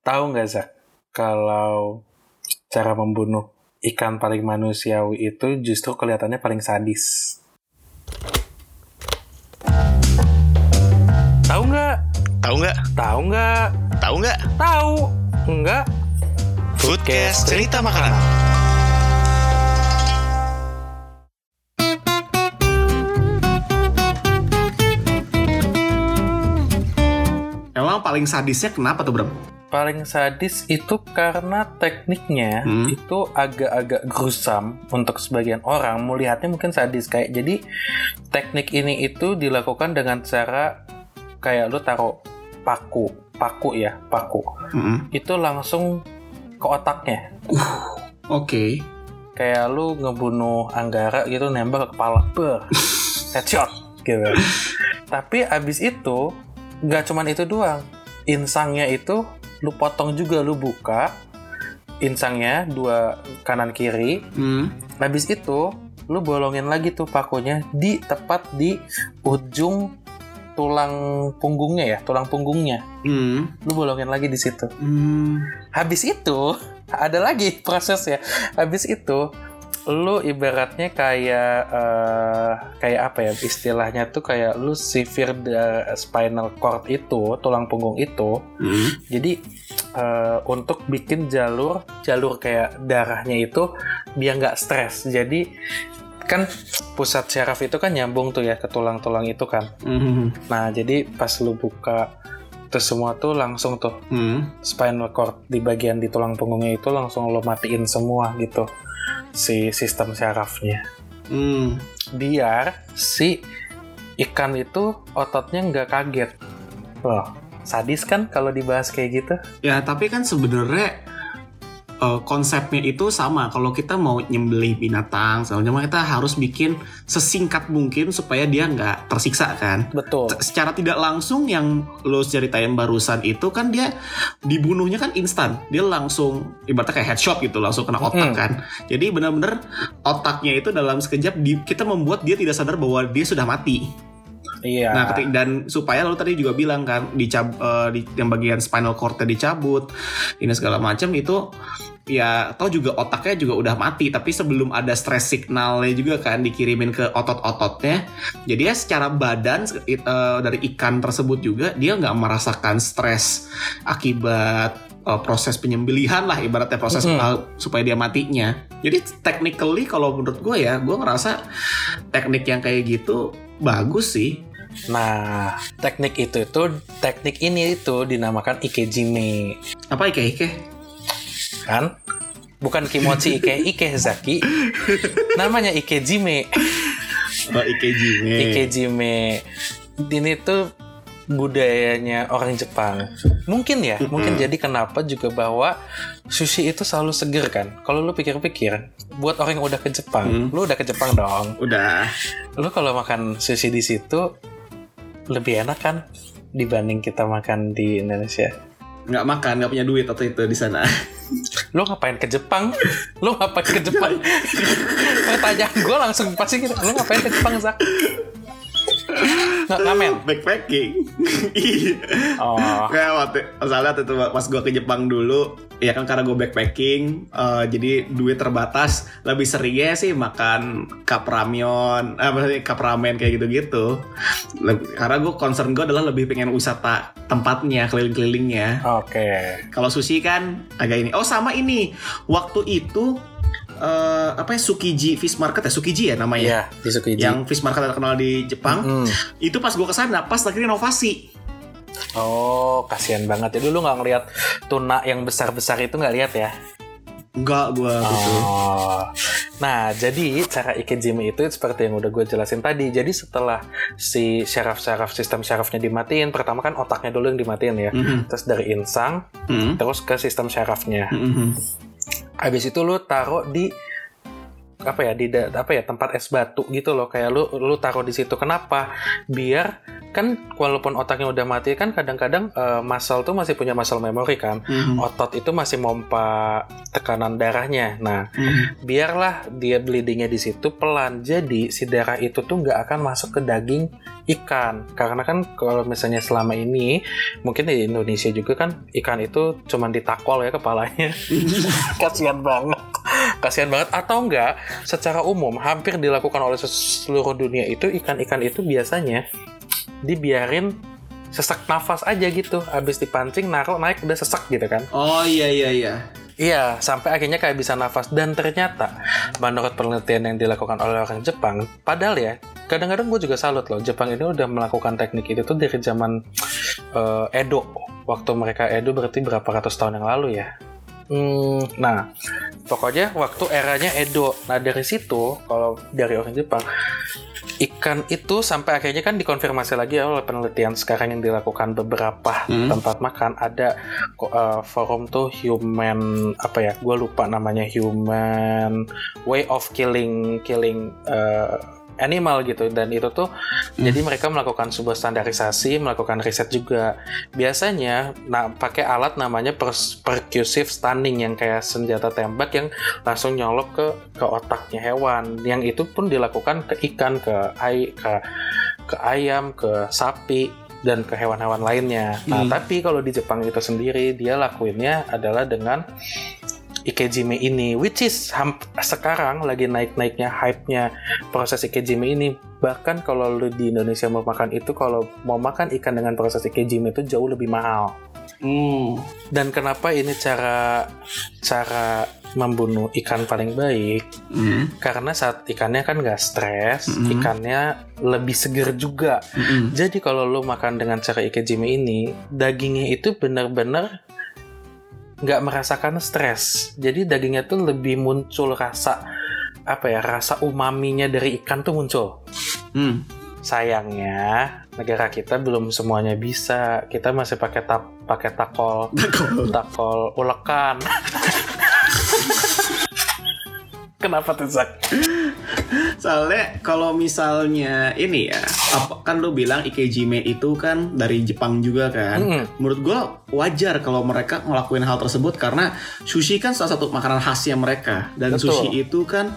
Tahu nggak Zak? Kalau cara membunuh ikan paling manusiawi itu justru kelihatannya paling sadis. Tahu nggak? Tahu nggak? Tahu nggak? Tahu nggak? Tahu nggak? Foodcast cerita makanan. Emang paling sadisnya kenapa tuh, Bram? Paling sadis itu karena tekniknya Hmm. itu agak-agak gruesome untuk sebagian orang melihatnya mungkin sadis kayak jadi teknik ini itu dilakukan dengan cara kayak lu taruh paku paku ya paku Mm-mm. itu langsung ke otaknya Oke. kayak lu ngebunuh Anggara gitu nembak ke kepala ber headshot gitu tapi abis itu nggak cuman itu doang insangnya itu lu potong juga lu buka insangnya dua kanan kiri Hmm. habis itu lu bolongin lagi tuh pakunya di tepat di ujung tulang punggungnya ya tulang punggungnya Hmm. lu bolongin lagi di situ Hmm. habis itu ada lagi proses ya habis itu lu ibaratnya kayak eh, kayak apa ya istilahnya tuh kayak lu severe the spinal cord itu tulang punggung itu Hmm. jadi eh, untuk bikin jalur jalur kayak darahnya itu biar nggak stres jadi kan pusat syaraf itu kan nyambung tuh ya ke tulang-tulang itu kan Hmm. nah jadi pas lu buka terus semua tuh langsung tuh Hmm. spinal cord di bagian di tulang punggungnya itu langsung lo matiin semua gitu si sistem syarafnya Hmm. biar si ikan itu ototnya nggak kaget. Loh sadis kan kalau dibahas kayak gitu? Ya, tapi kan sebenarnya eh, konsepnya itu sama. Kalau kita mau nyembelih binatang, soalnya kita harus bikin sesingkat mungkin supaya dia nggak tersiksa kan. betul secara tidak langsung yang lo ceritain barusan itu kan dia dibunuhnya kan instan dia langsung ibaratnya kayak headshot gitu langsung kena otak Mm. kan jadi benar-benar otaknya itu dalam sekejap di- kita membuat dia tidak sadar bahwa dia sudah mati iya. Nah ketik- dan supaya lo tadi juga bilang kan dicab eh, di yang bagian spinal cordnya dicabut ini segala macam itu ya atau juga otaknya juga udah mati tapi sebelum ada stress signalnya juga kan dikirimin ke otot-ototnya. Jadi ya secara badan eh, dari ikan tersebut juga dia nggak merasakan stres akibat eh, proses penyembelihan lah ibaratnya proses Mhm. eh, supaya dia matinya. Jadi technically kalau menurut gue ya gue ngerasa teknik yang kayak gitu bagus sih nah teknik itu itu teknik ini itu dinamakan ikejime. Apa ike ike? Kan? Bukan kimochi ike ike zaki. Namanya ikejime. Oh ike jime Ikejime. Ini tuh budayanya orang Jepang. Mungkin ya, mungkin jadi kenapa juga bahwa sushi itu selalu seger kan. Kalau lu pikir-pikir, buat orang yang udah ke Jepang, Hmm. lu udah ke Jepang dong. udah. Lu kalau makan sushi di situ lebih enak kan dibanding kita makan di Indonesia. nggak makan nggak punya duit atau itu di sana Lu ngapain ke Jepang? Lu ngapain ke Jepang? Pertanyaan gue langsung pasti gitu. Lu ngapain ke Jepang, Zak? Nggak ngamen? backpacking. Iya. Oh, Kayak waktu misalnya waktu itu pas gue ke Jepang dulu ya kan karena gue backpacking eh, jadi duit terbatas lebih seringnya sih makan cup ramyeon eh, apa sih cup ramen kayak gitu-gitu. Karena gue concern gue adalah lebih pengen wisata tempatnya keliling-kelilingnya. Oke. kalau sushi kan agak ini. Oh sama ini. Waktu itu eh, apa ya Tsukiji Fish Market ya Tsukiji ya namanya Iya, di Tsukiji. yang fish market terkenal di Jepang Mm. itu pas gue ke sana pas lagi renovasi Oh, kasihan banget. Jadi lu nggak ngeliat tuna yang besar-besar itu nggak lihat ya? enggak gue gitu Oh. Nah, jadi cara ikejime itu seperti yang udah gue jelasin tadi. Jadi setelah si syaraf-syaraf sistem syarafnya dimatiin, pertama kan otaknya dulu yang dimatiin ya. Mhm. Terus dari insang, Mhm. terus ke sistem syarafnya. Mhm. Habis itu lu taruh di apa ya di apa ya tempat es batu gitu loh. Kayak lu lu taruh di situ. Kenapa? Biar kan walaupun otaknya udah mati kan kadang-kadang eh, muscle tuh masih punya muscle memory kan. Mhm. Otot itu masih mompa tekanan darahnya. Nah, Mhm. biarlah dia bleedingnya di situ pelan. Jadi si darah itu tuh nggak akan masuk ke daging ikan. Karena kan kalau misalnya selama ini mungkin di Indonesia juga kan ikan itu cuman ditakol ya kepalanya. Kasihan banget. Kasihan banget atau enggak secara umum hampir dilakukan oleh seluruh dunia itu ikan-ikan itu biasanya dibiarin sesak nafas aja gitu. Habis dipancing naruh naik udah sesak gitu kan. Oh iya iya iya. Iya, sampai akhirnya kayak bisa nafas. Dan ternyata, menurut penelitian yang dilakukan oleh orang Jepang, padahal ya, kadang-kadang gue juga salut loh, Jepang ini udah melakukan teknik itu tuh dari zaman eh, Edo. Waktu mereka Edo berarti berapa ratus tahun yang lalu ya. Hmm, nah, pokoknya waktu eranya Edo. Nah, dari situ, kalau dari orang Jepang, ikan itu sampai akhirnya kan dikonfirmasi lagi ya oleh penelitian sekarang yang dilakukan beberapa Hmm. tempat makan ada eh, forum tuh human apa ya gue lupa namanya human way of killing killing eh, animal gitu dan itu tuh jadi mereka melakukan sebuah standarisasi melakukan riset juga biasanya nah pakai alat namanya pers- percussive stunning yang kayak senjata tembak yang langsung nyolok ke ke otaknya hewan yang itu pun dilakukan ke ikan ke ai ke ke ayam ke sapi dan ke hewan-hewan lainnya. Nah, Hmm. tapi kalau di Jepang itu sendiri dia lakuinnya adalah dengan ikejime ini, which is sekarang lagi naik-naiknya hype-nya proses ikejime ini. Bahkan kalau lu di Indonesia mau makan itu, kalau mau makan ikan dengan proses ikejime itu jauh lebih mahal. Hmm. Dan kenapa ini cara cara membunuh ikan paling baik? Hmm. Karena saat ikannya kan nggak stres, Mm-mm. ikannya lebih seger juga. Hmm. Jadi kalau lu makan dengan cara ikejime ini, dagingnya itu benar-benar nggak merasakan stres. Jadi dagingnya tuh lebih muncul rasa apa ya rasa umaminya dari ikan tuh muncul. Hmm. Sayangnya negara kita belum semuanya bisa. Kita masih pakai tap pakai takol takol ulekan. Kenapa tuh Zak? Soalnya kalau misalnya ini ya, apa kan lu bilang Ikejime itu kan dari Jepang juga kan. Mm-mm. Menurut gua wajar kalau mereka ngelakuin hal tersebut karena sushi kan salah satu makanan khasnya mereka dan Betul. sushi itu kan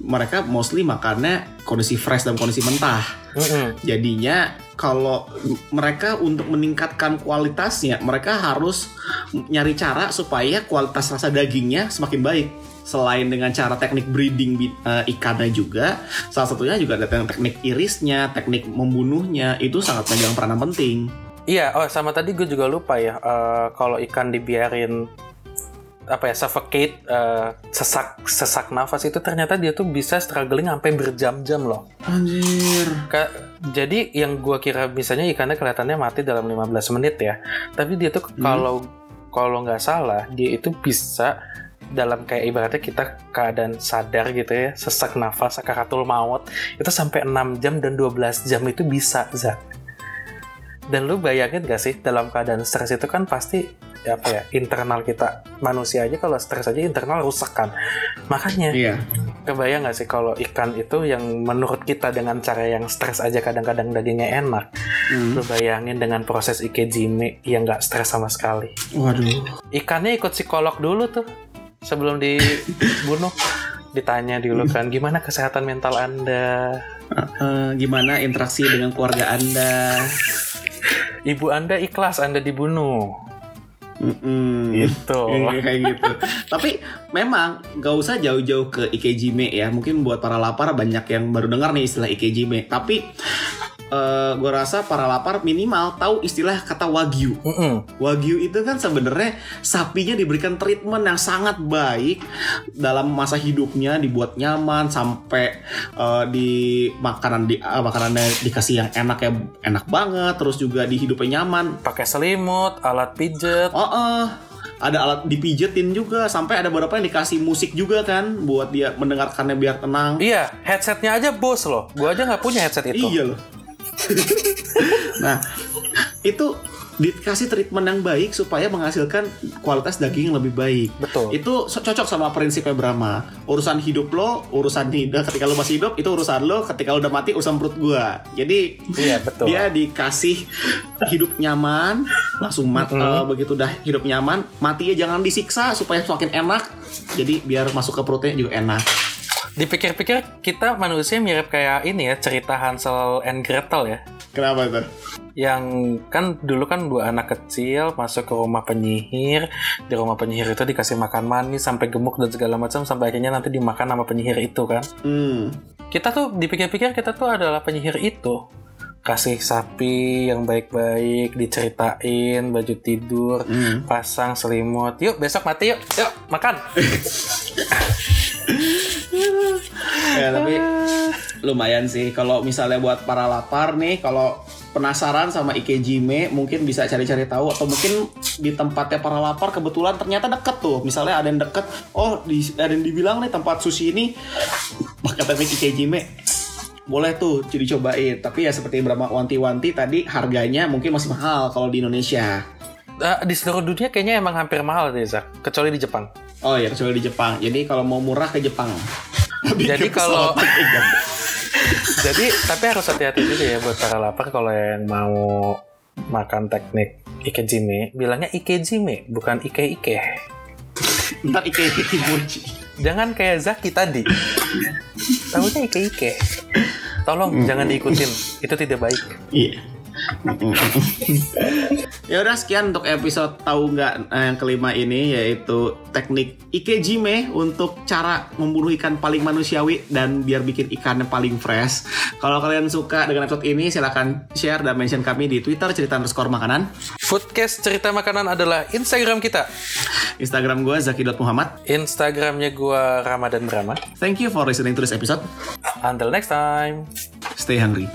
mereka mostly makannya kondisi fresh dan kondisi mentah. Mm-mm. Jadinya kalau mereka untuk meningkatkan kualitasnya, mereka harus nyari cara supaya kualitas rasa dagingnya semakin baik. Selain dengan cara teknik breeding eh, ikannya juga, salah satunya juga ada teknik irisnya, teknik membunuhnya itu sangat megang peranan penting. Iya, oh sama tadi gue juga lupa ya. eh, kalau ikan dibiarin apa ya suffocate, eh, sesak sesak nafas itu ternyata dia tuh bisa struggling sampai berjam-jam loh. Anjir. Ka- jadi yang gua kira misalnya ikannya kelihatannya mati dalam 15 menit ya. Tapi dia tuh Hmm. kalau kalau nggak salah dia itu bisa dalam kayak ibaratnya kita keadaan sadar gitu ya, sesak nafas, sakaratul maut itu sampai 6 jam dan 12 jam itu bisa, Zak. Dan lu bayangin gak sih dalam keadaan stres itu kan pasti ya apa ya internal kita manusia aja kalau stres aja internal rusak kan. Makanya Iya. Kebayang nggak sih kalau ikan itu yang menurut kita dengan cara yang stres aja kadang-kadang dagingnya enak. Hmm. Lu bayangin dengan proses ikejime yang nggak stres sama sekali. Waduh. Ikannya ikut psikolog dulu tuh sebelum dibunuh. Ditanya dulu kan gimana kesehatan mental Anda? Eh, gimana interaksi dengan keluarga Anda? Ibu Anda ikhlas Anda dibunuh. Mm-mm. Gitu. Iya, kayak gitu. Tapi memang gak usah jauh-jauh ke Ikejime ya. Mungkin buat para lapar banyak yang baru dengar nih istilah Ikejime. Tapi eh gue rasa para lapar minimal tahu istilah kata wagyu. Mm-mm. Wagyu itu kan sebenarnya sapinya diberikan treatment yang sangat baik dalam masa hidupnya, dibuat nyaman sampai eh, di makanan di eh, makanannya dikasih yang enak ya enak banget, terus juga di hidupnya nyaman. Pakai selimut, alat pijet. Oh, eh, ada alat dipijetin juga sampai ada beberapa yang dikasih musik juga kan buat dia mendengarkannya biar tenang. Iya, headsetnya aja bos loh. Gua aja nggak punya headset itu. Iya loh. nah, itu dikasih treatment yang baik supaya menghasilkan kualitas daging yang lebih baik. Betul. Itu cocok sama prinsipnya Brahma. Urusan hidup lo, urusan hidup ketika lo masih hidup itu urusan lo, ketika lo udah mati urusan perut gua. Jadi Iya, betul. dia dikasih hidup nyaman, langsung mat eh, begitu udah hidup nyaman, matinya jangan disiksa supaya semakin enak. Jadi biar masuk ke perutnya juga enak. Dipikir-pikir kita manusia mirip kayak ini ya cerita Hansel and Gretel ya. Kenapa itu? Yang kan dulu kan dua anak kecil masuk ke rumah penyihir. Di rumah penyihir itu dikasih makan manis sampai gemuk dan segala macam sampai akhirnya nanti dimakan sama penyihir itu kan. Hmm. Kita tuh dipikir-pikir kita tuh adalah penyihir itu. Kasih sapi yang baik-baik, diceritain, baju tidur, Hmm. pasang selimut. Yuk besok mati yuk, yuk makan. Ya tapi lumayan sih. Kalau misalnya buat para lapar nih kalau penasaran sama Ikejime mungkin bisa cari-cari tahu. Atau mungkin di tempatnya para lapar kebetulan ternyata deket tuh. Misalnya ada yang deket oh di, ada yang dibilang nih tempat sushi ini teknik Ikejime boleh tuh jadi cobain tapi ya seperti Brahma wanti-wanti tadi harganya mungkin masih mahal kalau di Indonesia. Eh, di seluruh dunia kayaknya emang hampir mahal deh Zak, kecuali di Jepang. Oh ya kecuali di Jepang jadi kalau mau murah ke Jepang Jadi kalau-. Jadi tapi harus hati-hati juga ya buat para lapar kalau yang mau makan teknik ikejime, bilangnya ikejime bukan ike ike. ntar Ike Kimochi Jangan kayak Zaki tadi. Tahunya ike ike. Tolong jangan diikutin, itu tidak baik. Iya. Ya udah sekian untuk episode tahu nggak eh, yang kelima ini yaitu teknik ikejime untuk cara membunuh ikan paling manusiawi dan biar bikin ikannya paling fresh. Kalau kalian suka dengan episode ini silahkan share dan mention kami di Twitter cerita underscore makanan. Foodcast cerita makanan adalah Instagram kita. Instagram gue zaki.muhammad. Instagramnya gua Ramadan Brahma. Thank you for listening to this episode. Until next time. Stay hungry.